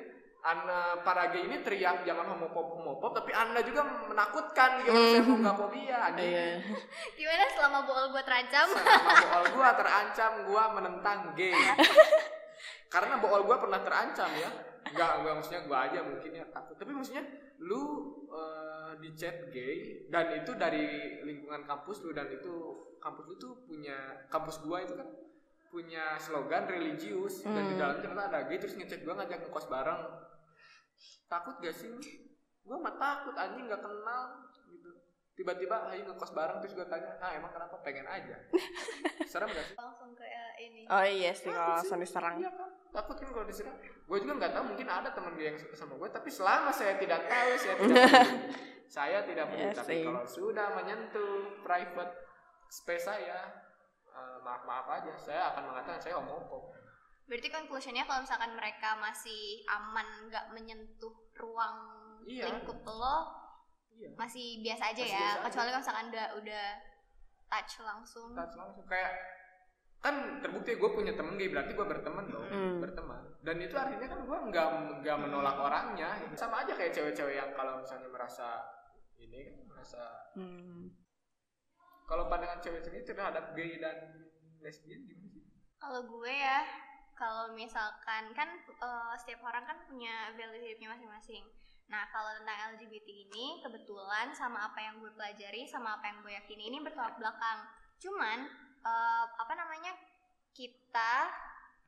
anda para gay ini teriak jangan homofob homofob tapi anda juga menakutkan gitu saya mau nggak fobia anjing Gimana selama bool gue terancam? selama bool gua terancam gua menentang gay. Karena bool gua pernah terancam ya. Nggak nggak maksudnya gua aja mungkin ya takut. Tapi maksudnya lu eh, di chat gay dan itu dari lingkungan kampus lu dan itu kampus lu tuh punya kampus gua itu kan punya slogan religius dan di dalamnya ternyata ada gay terus ngechat gua ngajak ngekos bareng. Takut gak sih gua mah takut anjing nggak kenal tiba-tiba ayo ngekos bareng terus gue tanya ah emang kenapa pengen aja serem gak sih langsung kayak ini Oh iya sih kalau Takut langsung diserang. Iya kan? Takut kan kalau diserang. Gue juga nggak tahu mungkin ada teman gue yang suka sama gue, tapi selama saya tidak tahu, saya tidak saya tidak peduli. Iya tapi sih. kalau sudah menyentuh private space saya, eh, maaf maaf aja, saya akan mengatakan saya homophob. berarti conclusionnya kalau misalkan mereka masih aman nggak menyentuh ruang Iya. lingkup lo Iya. masih biasa aja Masih ya biasa aja. kecuali kalau misalkan udah udah touch langsung Touch langsung kayak kan terbukti gue punya temen gay berarti gue berteman dong Hmm. berteman dan itu artinya kan gue nggak nggak menolak orangnya sama aja kayak cewek-cewek yang kalau misalnya merasa ini kan merasa Hmm. Kalau pandangan cewek sendiri terhadap gay dan lesbian gimana sih? Kalau gue ya, kalau misalkan kan eh, setiap orang kan punya value hidupnya masing-masing. Nah, kalau tentang LGBT ini kebetulan sama apa yang gue pelajari sama apa yang gue yakini ini bertolak belakang. Cuman eh, apa namanya kita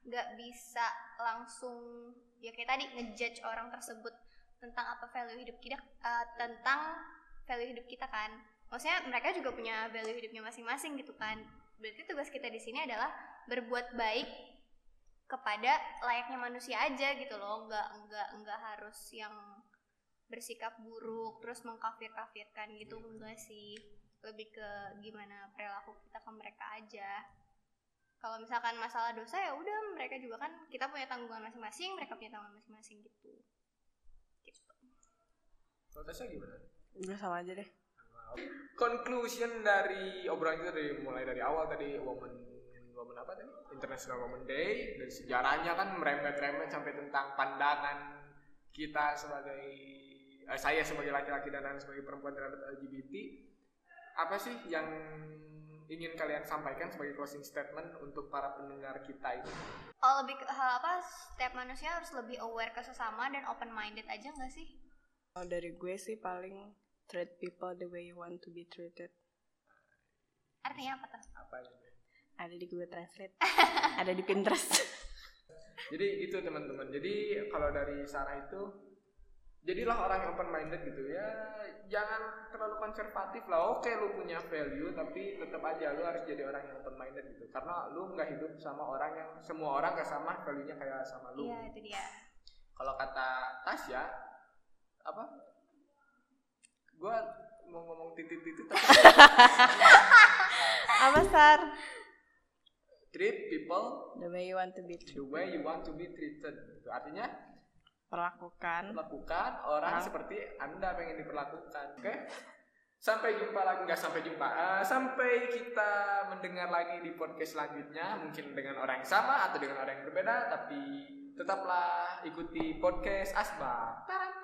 nggak bisa langsung ya kayak tadi ngejudge orang tersebut tentang apa value hidup kita eh, tentang value hidup kita kan. Maksudnya mereka juga punya value hidupnya masing-masing gitu kan. Berarti tugas kita di sini adalah berbuat baik kepada layaknya manusia aja gitu loh nggak nggak nggak harus yang bersikap buruk terus mengkafir kafirkan gitu enggak sih lebih ke gimana perilaku kita ke mereka aja kalau misalkan masalah dosa ya udah mereka juga kan kita punya tanggungan masing-masing mereka punya tanggungan masing-masing gitu gitu Kalau Tasya gimana? Udah sama aja deh. Conclusion dari obrolan kita dari mulai dari awal tadi woman woman apa tadi? International Women Day dari sejarahnya kan merembet-rembet sampai tentang pandangan kita sebagai eh, saya sebagai laki-laki dan Anda sebagai perempuan terhadap LGBT. Apa sih yang ingin kalian sampaikan sebagai closing statement untuk para pendengar kita ini? kalau lebih ke hal apa setiap manusia harus lebih aware ke sesama dan open minded aja nggak sih Kalau dari gue sih paling treat people the way you want to be treated. artinya apa tuh Apa ini? Ada di Google Translate. ada di Pinterest. Jadi gitu teman-teman. Jadi kalau dari Sarah itu jadilah orang yang open minded gitu ya. Jangan terlalu konservatif lah. Oke lu punya value tapi tetap aja lu harus jadi orang yang open minded gitu. Karena lu nggak hidup sama orang yang semua orang gak sama value-nya kayak sama lu. iya itu dia Kalau kata Tasya apa? Gua mau ngomong titit-titit tapi Apa Sar? treat people The way you want to be the treated. way you want to be treated. Artinya Perlakukan. perlakukan orang Orang. seperti anda pengen diperlakukan oke sampai jumpa lagi nggak sampai jumpa Eh, sampai kita mendengar lagi di podcast selanjutnya mungkin dengan orang yang sama atau dengan orang yang berbeda tapi tetaplah ikuti podcast Asba Taran.